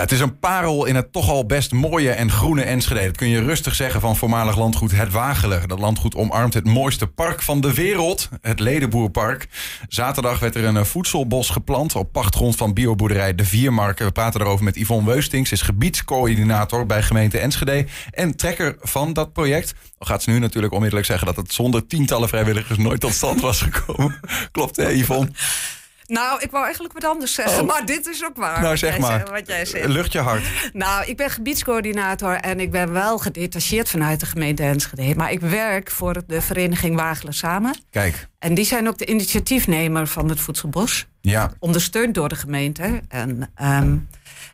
Het is een parel in het toch al best mooie en groene Enschede. Dat kun je rustig zeggen van voormalig landgoed Het Wagelen. Dat landgoed omarmt het mooiste park van de wereld, het Ledenboerpark. Zaterdag werd er een eh, voedselbos geplant op pachtgrond van bioboerderij De Viermarken. We praten erover met Yvonne Weustings, is gebiedscoördinator bij gemeente Enschede en trekker van dat project. Dan gaat ze nu natuurlijk onmiddellijk zeggen dat het zonder tientallen vrijwilligers nooit tot stand was gekomen. Klopt hè Yvonne? Nou, ik wou eigenlijk wat anders zeggen, Oh. maar dit is ook waar. Nou, zeg maar. zegt Wat jij zegt. Lucht je hart. Nou, ik ben gebiedscoördinator en ik ben wel gedetacheerd vanuit de gemeente Enschede. Maar ik werk voor de vereniging Wagelen Samen. Kijk, En die zijn ook de initiatiefnemer van het Voedselbos. ja. Ondersteund door de gemeente. En, ehm,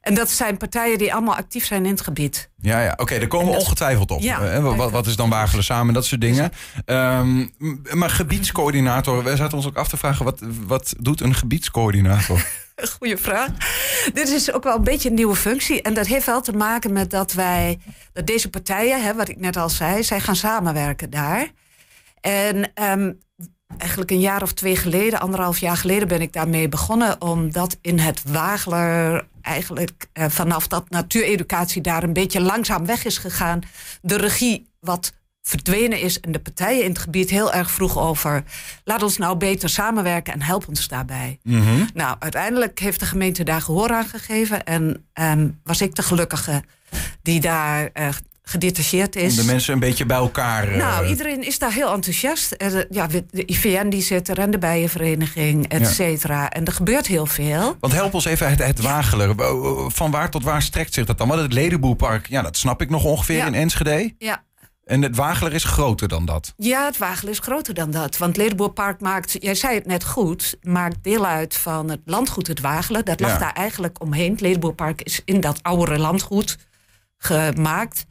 en dat zijn partijen die allemaal actief zijn in het gebied. Ja, ja. oké, daar komen we ongetwijfeld op. Ja. Eh, wat, wat is dan Wagelen samen, dat soort dingen. Ehm, maar gebiedscoördinator, we zaten ons ook af te vragen... wat, wat doet een gebiedscoördinator? Goeie vraag. Dit is ook wel een beetje een nieuwe functie. En dat heeft wel te maken met dat wij, dat deze partijen, hè, wat ik net al zei, zij gaan samenwerken daar. En ehm, eigenlijk een jaar of twee geleden, anderhalf jaar geleden, ben ik daarmee begonnen. Omdat in het Wageler eigenlijk eh, vanaf dat natuureducatie daar een beetje langzaam weg is gegaan. De regie wat verdwenen is en de partijen in het gebied heel erg vroeg over. Laat ons nou beter samenwerken en help ons daarbij. Mhm. Nou, uiteindelijk heeft de gemeente daar gehoor aan gegeven. En ehm, was ik de gelukkige die daar eh, gedetacheerd Om is. de mensen een beetje bij elkaar... eh, Nou, iedereen is daar heel enthousiast. Eh, de- ja, de IVN die zit er en de Bijenvereniging, et Ja. cetera. En er gebeurt heel veel. Want help ons even het, het Wagelen. Van waar tot waar strekt zich dat dan? Want het Ledenboerpark, ja, dat snap ik nog ongeveer Ja. in Enschede. Ja. En het Wageler is groter dan dat. Ja, het Wagel is groter dan dat. Want Ledenboerpark maakt, jij zei het net goed, maakt deel uit van het landgoed Het Wagelen. Dat lag Ja. daar eigenlijk omheen. Het Ledenboerpark is in dat oudere landgoed gemaakt.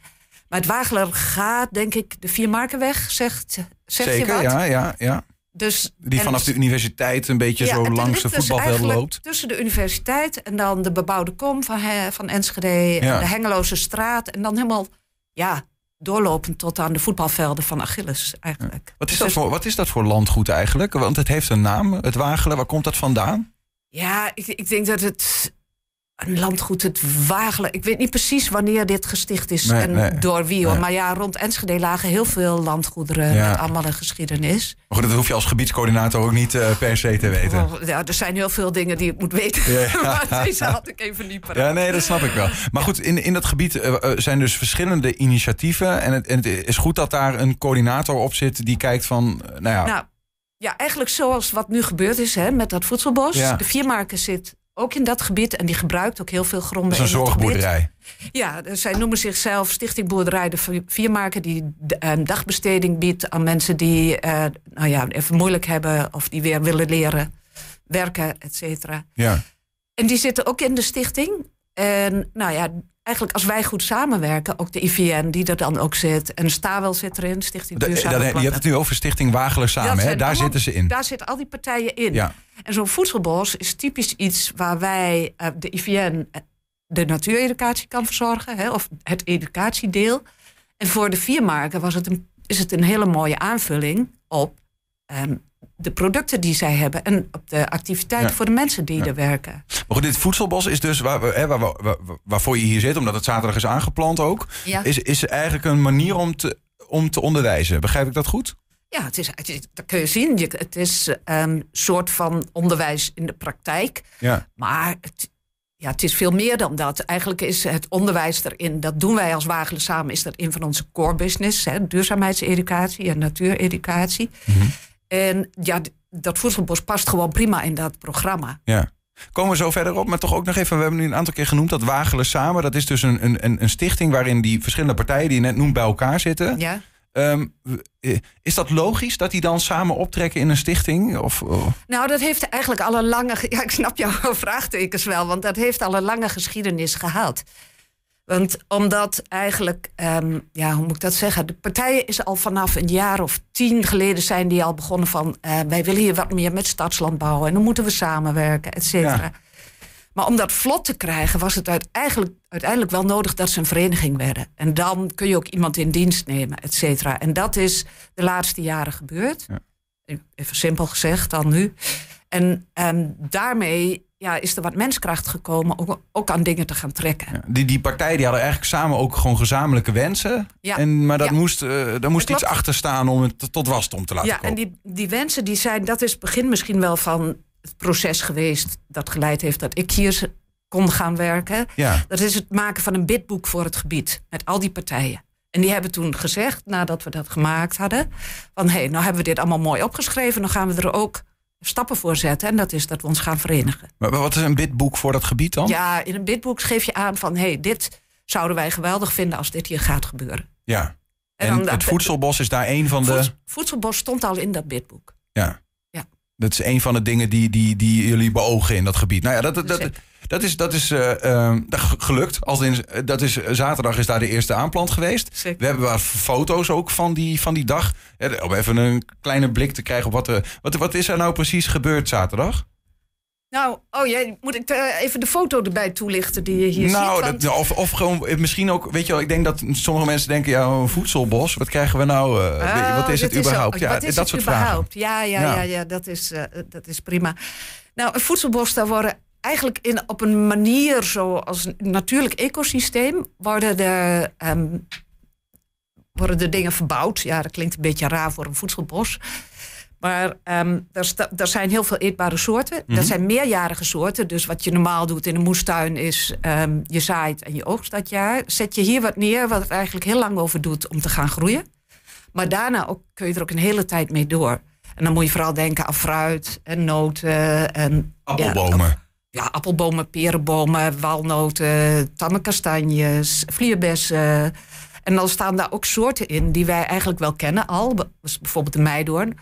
Maar het gaat, denk ik, de Viermarkenweg, zegt, zegt je Zeker, wat? ja, ja, ja. Dus, Die vanaf de universiteit een beetje Ja, zo langs de dus voetbalvelden eigenlijk loopt. Tussen de universiteit en dan de bebouwde kom van, van Enschede. Ja. De Hengeloze straat. En dan helemaal, ja, doorlopend tot aan de voetbalvelden van Achilles eigenlijk. Wat is, Dus- dat voor, wat is dat voor landgoed eigenlijk? Want het heeft een naam, het Wagelen. Waar komt dat vandaan? Ja, ik, ik denk dat het een landgoed, het Wagelen. Ik weet niet precies wanneer dit gesticht is Nee, en nee. door wie hoor. Nee. Maar ja, rond Enschede lagen heel veel landgoederen Ja. met allemaal een geschiedenis. Maar goed, dat hoef je als gebiedscoördinator ook niet eh, per se te weten. Oh, ja, er zijn heel veel dingen die ik moet weten. Ja. maar deze had ik even niet paraat. Ja, nee, dat snap ik wel. Maar goed, in, in dat gebied eh, eh, zijn dus verschillende initiatieven. En het, en het is goed dat daar een coördinator op zit die kijkt van, nou ja, Nou, ja, eigenlijk zoals wat nu gebeurd is hè, met dat voedselbos. Ja. De Viermarken zit ook in dat gebied en die gebruikt ook heel veel gronden. dat is een zorgboerderij. Ja, dus zij noemen zichzelf Stichting Boerderij de Vi- Viermarken... die dagbesteding biedt aan mensen die eh, nou ja, even moeilijk hebben... of die weer willen leren werken, et cetera. Ja. En die zitten ook in de stichting. En nou ja, eigenlijk als wij goed samenwerken... ook de IVN die er dan ook zit... en Stawel zit erin, Stichting Duurzame je hebt het nu over Stichting Wagelen samen, hè? daar allemaal- zitten ze in. Daar zitten al die partijen in. Ja. En zo'n voedselbos is typisch iets waar wij, eh, de IVN, eh, de natuureducatie kan verzorgen, hè, of het educatiedeel. En voor de viermarken was het een, is het een hele mooie aanvulling op ehm, de producten die zij hebben en op de activiteiten Ja. voor de mensen die Ja. er werken. Maar goed, dit voedselbos is dus waar, we- hè, waar, waarvoor je hier zit, omdat het zaterdag is aangeplant ook. Ja, Is, is eigenlijk een manier om te, om te onderwijzen. Begrijp ik dat goed? ja het is, het is- dat kun je zien. Het is een soort van onderwijs in de praktijk. Ja. Maar het, ja, het is veel meer dan dat. Eigenlijk is het onderwijs erin, dat doen wij als Wagelen samen, is dat een van onze core business. Hè, duurzaamheidseducatie en natuureducatie. Mhm. En ja, dat voedselbos past gewoon prima in dat programma. Ja. Komen we zo verder op, maar toch ook nog even, we hebben nu een aantal keer genoemd dat Wagelen Samen. Dat is dus een, een- een, stichting waarin die verschillende partijen die je net noemt bij elkaar zitten. Ja? Ehm, eh, is dat logisch dat die dan samen optrekken in een stichting? Of, oh, Nou, dat heeft eigenlijk al een lange. ge- Ja, ik snap jouw vraagtekens wel, want dat heeft al een lange geschiedenis gehad. Want omdat eigenlijk, ehm, ja, hoe moet ik dat zeggen? De partijen is al vanaf een jaar of tien geleden zijn die al begonnen van... eh, wij willen hier wat meer met stadsland bouwen en dan moeten we samenwerken, et cetera. Ja. Maar om dat vlot te krijgen was het uit- eigenlijk, uiteindelijk wel nodig dat ze een vereniging werden. En dan kun je ook iemand in dienst nemen, et cetera. En dat is de laatste jaren gebeurd. Ja. Even simpel gezegd dan nu. En ehm, daarmee ja, is er wat menskracht gekomen ook, ook aan dingen te gaan trekken. Ja, die, die partijen die hadden eigenlijk samen ook gewoon gezamenlijke wensen. Ja. En, maar dat Ja. moest, eh daar moest Dat iets achter staan om het tot wasdom te laten Ja, komen. en die, die wensen die zijn, dat is het begin misschien wel van het proces geweest dat geleid heeft dat ik hier kon gaan werken. Ja, Dat is het maken van een bidboek voor het gebied met al die partijen. En die hebben toen gezegd, nadat we dat gemaakt hadden, van hé, hey, nou hebben we dit allemaal mooi opgeschreven, dan gaan we er ook stappen voor zetten. En dat is dat we ons gaan verenigen. maar wat is een bidboek voor dat gebied dan? Ja, in een bidboek geef je aan van hé, hey, dit zouden wij geweldig vinden als dit hier gaat gebeuren. Ja. En En, dan- het voedselbos is daar een van de... Voeds- Voedselbos stond al in dat bidboek. Ja. Ja. Dat is een van de dingen die, die, die jullie beogen in dat gebied. Nou ja, dat, dat, dat. Dat is, dat is eh, eh, g- gelukt. Als in, eh, dat is, zaterdag is daar de eerste aanplant geweest. Zeker. We hebben wat foto's ook van die, van die dag. Ja, Om even een kleine blik te krijgen op wat er... Wat, wat is er nou precies gebeurd zaterdag? Nou, oh jij, moet ik eh, even de foto erbij toelichten die je hier nou, ziet? Want- dat, of, of gewoon eh, misschien ook... Weet je wel, ik denk dat sommige mensen denken... Ja, een voedselbos, wat krijgen we nou? eh, je, wat Oh, is het überhaupt? ja, is dat soort überhaupt? Ja, ja, Ja. ja. ja, dat, is, eh, dat is prima. Nou, een voedselbos, daar worden eigenlijk in, op een manier zoals een natuurlijk ecosysteem... worden de, ehm, worden de dingen verbouwd. Ja, dat klinkt een beetje raar voor een voedselbos. Maar ehm er, er zijn heel veel eetbare soorten. Mhm. Dat zijn meerjarige soorten. Dus wat je normaal doet in een moestuin is... ehm, je zaait en je oogst dat jaar. Zet je hier wat neer wat het eigenlijk heel lang over doet om te gaan groeien. Maar daarna ook, kun je er ook een hele tijd mee door. En dan moet je vooral denken aan fruit en noten. En, Appelbomen. Ja, ja, appelbomen, perenbomen, walnoten, tamme kastanjes, vlierbessen. En dan staan daar ook soorten in die wij eigenlijk wel kennen al. Dus bijvoorbeeld de meidoorn.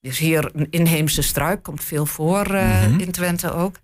Is hier een inheemse struik, komt veel voor eh, Mhm. in Twente ook.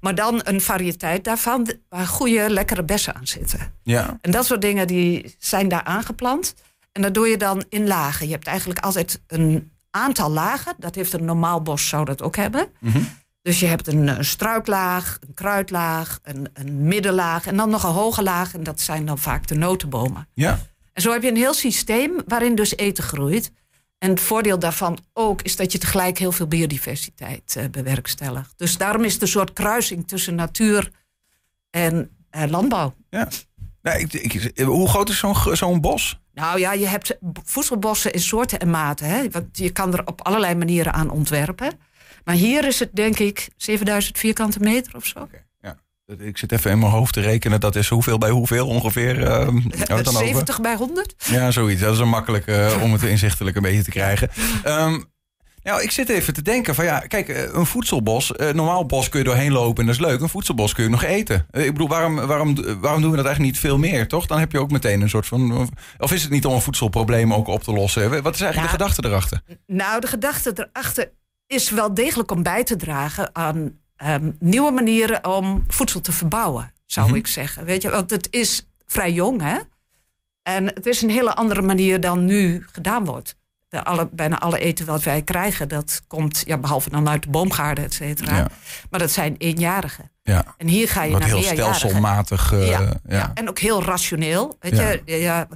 Maar dan een variëteit daarvan waar goede, lekkere bessen aan zitten. ja. En dat soort dingen die zijn daar aangeplant. En dat doe je dan in lagen. Je hebt eigenlijk altijd een aantal lagen. Dat heeft een normaal bos, zou dat ook hebben. Mhm. Dus je hebt een, eh, struiklaag, een kruidlaag, een, een middenlaag... en dan nog een hoge laag. En dat zijn dan vaak de notenbomen. ja. En zo heb je een heel systeem waarin dus eten groeit. En het voordeel daarvan ook is dat je tegelijk heel veel biodiversiteit eh, bewerkstelligt. Dus daarom is het een soort kruising tussen natuur en eh, landbouw. Ja. Nee, ik, ik- hoe groot is zo'n zo'n bos? Nou ja, je hebt voedselbossen in soorten en maten. Hè? Want je kan er op allerlei manieren aan ontwerpen. Maar hier is het denk ik 7000 vierkante meter of zo. Ja. Ik zit even in mijn hoofd te rekenen. Dat is hoeveel bij hoeveel ongeveer? eh, dan over? 70 bij 100? Ja, zoiets. Dat is een makkelijk eh, om het inzichtelijk een beetje te krijgen. Ehm, nou, ik zit even te denken van ja, kijk, eh, een voedselbos, eh, normaal bos kun je doorheen lopen en dat is leuk. Een voedselbos kun je nog eten. Ik bedoel, waarom, waarom, waarom doen we dat eigenlijk niet veel meer, toch? Dan heb je ook meteen een soort van. Of is het niet om een voedselprobleem ook op te lossen? Wat is eigenlijk Ja. de gedachte erachter? Nou, de gedachte erachter is wel degelijk om bij te dragen aan ehm, nieuwe manieren om voedsel te verbouwen, zou Mhm. ik zeggen. Weet je, want het is vrij jong, hè? En het is een hele andere manier dan nu gedaan wordt. De alle, bijna alle eten wat wij krijgen, dat komt, ja, behalve dan uit de boomgaarden, et cetera. Ja. Maar dat zijn eenjarigen. Ja, En hier ga je wat naar heel meerjarigen. stelselmatig. eh, ja, ja. en ook heel rationeel. Weet je? Ja,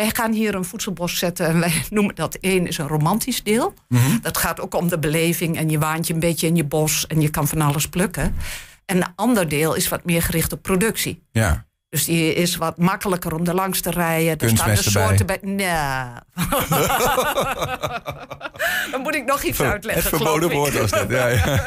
wij gaan hier een voedselbos zetten en wij noemen dat één is een romantisch deel. Mhm. Dat gaat ook om de beleving en je waant je een beetje in je bos en je kan van alles plukken. En een ander deel is wat meer gericht op productie. ja. Dus die is wat makkelijker om er langs te rijden. Er staan de soorten bij. Nee. Dan moet ik nog iets uitleggen. Het verboden woord was dat. Ja, ja.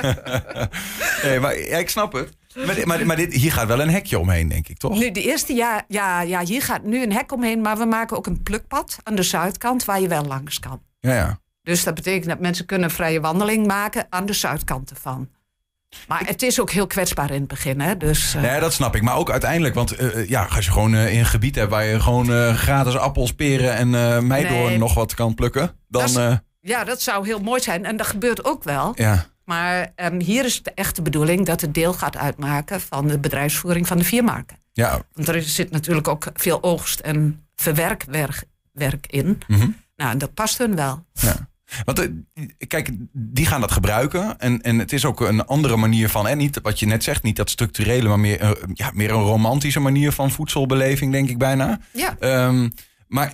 nee, maar ja, ik snap het. Maar, maar, maar dit, hier gaat wel een hekje omheen, denk ik, toch? Nu, de eerste jaar, ja, ja, hier gaat nu een hek omheen, maar we maken ook een plukpad aan de zuidkant waar je wel langs kan. Ja, ja. Dus dat betekent dat mensen kunnen een vrije wandeling maken aan de zuidkant ervan. Maar het is ook heel kwetsbaar in het begin, hè? Dus, eh, Nee, dat snap ik. Maar ook uiteindelijk, want eh, ja, als je gewoon eh, in een gebied hebt waar je gewoon eh, gratis appels, peren en eh meidoorn Nee. nog wat kan plukken, dan Dat is- eh, ja, dat zou heel mooi zijn. En dat gebeurt ook wel. ja. Maar ehm, hier is de echte bedoeling dat het deel gaat uitmaken van de bedrijfsvoering van de viermarken. Ja, Want er zit natuurlijk ook veel oogst- en verwerkwerk werk in. mhm. Nou, dat past hun wel. ja. Want eh, kijk, die gaan dat gebruiken. En, en het is ook een andere manier van, en niet wat je net zegt, niet dat structurele, maar meer, eh, ja, meer een romantische manier van voedselbeleving, denk ik bijna. Ja. Ehm, maar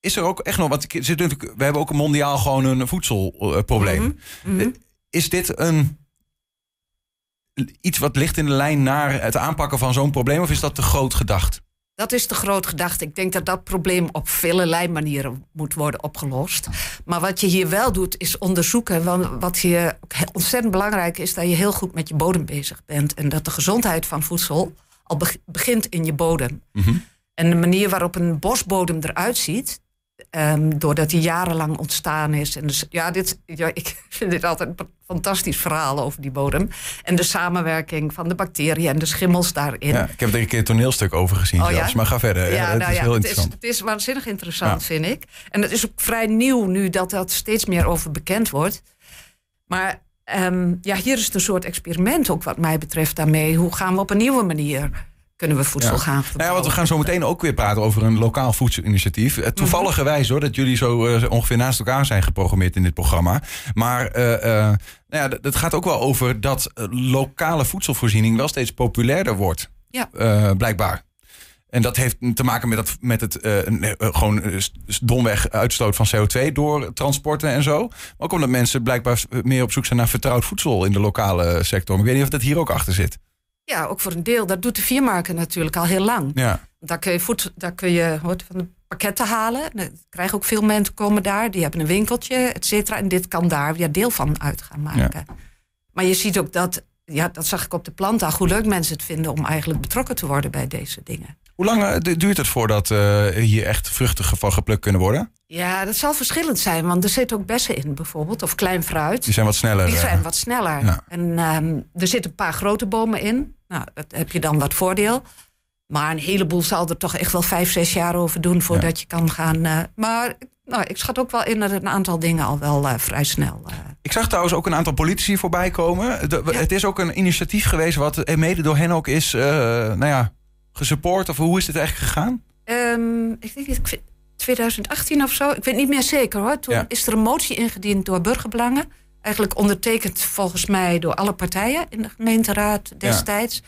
is er ook echt nog, want we hebben ook een mondiaal gewoon een voedselprobleem. Mhm, mhm. Is dit een iets wat ligt in de lijn naar het aanpakken van zo'n probleem? Of is dat te groot gedacht? Dat is te groot gedacht. Ik denk dat dat probleem op vele manieren moet worden opgelost. Maar wat je hier wel doet, is onderzoeken. Want wat hier ontzettend belangrijk is, dat je heel goed met je bodem bezig bent. En dat de gezondheid van voedsel al begint in je bodem. Mhm. En de manier waarop een bosbodem eruit ziet, Um, doordat hij jarenlang ontstaan is. En dus, ja, dit, ja, ik vind dit altijd een fantastisch verhaal over die bodem. En de samenwerking van de bacteriën en de schimmels daarin. Ja, ik heb er een keer een toneelstuk over gezien oh, ja? maar ga verder. Ja, het nou, is ja, heel het interessant. Is, het is waanzinnig interessant, vind ik. En het is ook vrij nieuw nu dat dat steeds meer over bekend wordt. Maar um, ja, hier is het een soort experiment ook wat mij betreft daarmee. Hoe gaan we op een nieuwe manier kunnen we voedsel gaan verbouwen. Nou ja, want we gaan zo meteen ook weer praten over een lokaal voedselinitiatief. Uh, toevallige wijze hoor, dat jullie zo uh, ongeveer naast elkaar zijn geprogrammeerd in dit programma. Maar uh, nou ja, het gaat ook wel over dat lokale voedselvoorziening wel steeds populairder wordt. Ja. blijkbaar. En dat heeft te maken met, dat, met het gewoon domweg uitstoot van CO2 door transporten en zo. Maar ook omdat mensen blijkbaar meer op zoek zijn naar vertrouwd voedsel in de lokale sector. ik weet niet of dat hier ook achter zit. Ja, ook voor een deel. Dat doet de viermarken natuurlijk al heel lang. Ja. Daar kun je, voet, daar kun je wat van de pakketten halen. Er krijgen ook veel mensen komen daar. Die hebben een winkeltje, et cetera. En dit kan daar weer deel van uit gaan maken. Ja. Maar je ziet ook dat, ja, dat zag ik op de plantdag, hoe leuk mensen het vinden om eigenlijk betrokken te worden bij deze dingen. Hoe lang eh, duurt het voordat uh, hier echt vruchten van geplukt kunnen worden? Ja, dat zal verschillend zijn, want er zitten ook bessen in bijvoorbeeld, of klein fruit. Die zijn wat sneller. Die zijn wat sneller. En um, er zitten een paar grote bomen in. Nou, dat heb je dan wat voordeel. Maar een heleboel zal er toch echt wel vijf, zes jaar over doen voordat je kan gaan. Uh, maar nou, ik schat ook wel in dat een aantal dingen al wel uh, vrij snel. Uh... Ik zag trouwens ook een aantal politici voorbij komen. De, ja. Het is ook een initiatief geweest wat mede door hen ook is, nou ja, gesupport. Of hoe is dit eigenlijk gegaan? Um, ik denk 2018 of zo. Ik weet niet meer zeker hoor. Toen ja. is er een motie ingediend door burgerbelangen eigenlijk ondertekend volgens mij door alle partijen in de gemeenteraad destijds.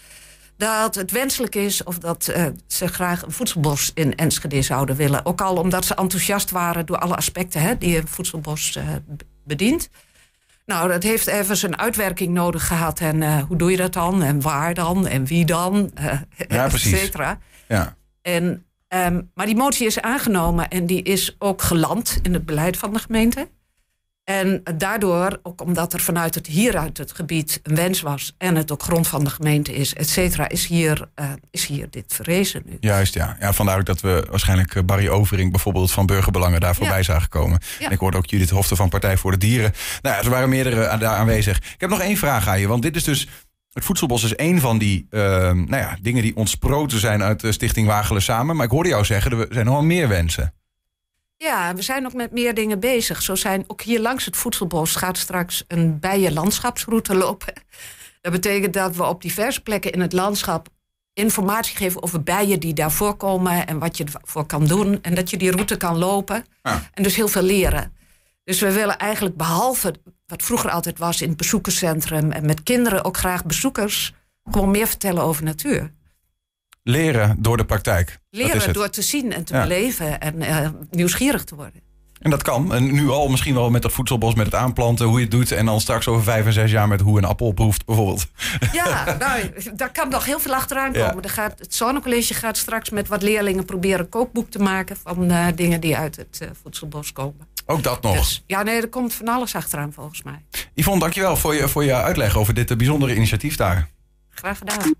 Dat het wenselijk is of dat uh, ze graag een voedselbos in Enschede zouden willen. Ook al omdat ze enthousiast waren door alle aspecten hè, die een voedselbos uh, bedient. Nou, dat heeft even zijn uitwerking nodig gehad. En uh, hoe doe je dat dan? En waar dan? En wie dan? ja, precies. Et cetera. Ja. En, um, maar die motie is aangenomen en die is ook geland in het beleid van de gemeente. En daardoor, ook omdat er vanuit het hieruit het gebied een wens was en het ook grond van de gemeente is, et cetera, is hier, uh, is hier dit verrezen nu. Juist, ja. ja. Vandaar ook dat we waarschijnlijk eh, Barry Overing bijvoorbeeld van Burgerbelangen daar voorbij ja. zagen komen. Ja. En ik hoorde ook Judith Hofte van Partij voor de Dieren. Nou ja, er waren meerdere daar aanwezig. Ik heb nog één vraag aan je, want dit is dus het voedselbos is één van die uh, nou ja, dingen die ontsproten zijn uit de Stichting Wagelen Samen. Maar ik hoorde jou zeggen, er zijn nog wel meer wensen. Ja, we zijn ook met meer dingen bezig. Zo zijn ook hier langs het voedselbos gaat straks een bijenlandschapsroute lopen. Dat betekent dat we op diverse plekken in het landschap informatie geven over bijen die daar voorkomen en wat je ervoor kan doen. En dat je die route kan lopen. Ah. En dus heel veel leren. Dus we willen eigenlijk behalve wat vroeger altijd was in het bezoekerscentrum en met kinderen ook graag bezoekers gewoon meer vertellen over natuur. Leren door de praktijk. Leren door te zien en te beleven en uh, nieuwsgierig te worden. En dat kan. En nu al misschien wel met dat voedselbos, met het aanplanten, hoe je het doet. En dan straks over vijf en zes jaar met hoe een appel proeft, bijvoorbeeld. Ja, nou, daar kan nog heel veel achteraan komen. Ja. Gaat, het Zonnecollege gaat straks met wat leerlingen proberen kookboek te maken van uh, dingen die uit het uh, voedselbos komen. Ook dat nog? Dus, ja, nee, er komt van alles achteraan volgens mij. Yvonne, dankjewel voor je, voor je uitleg over dit bijzondere initiatief daar. Graag gedaan.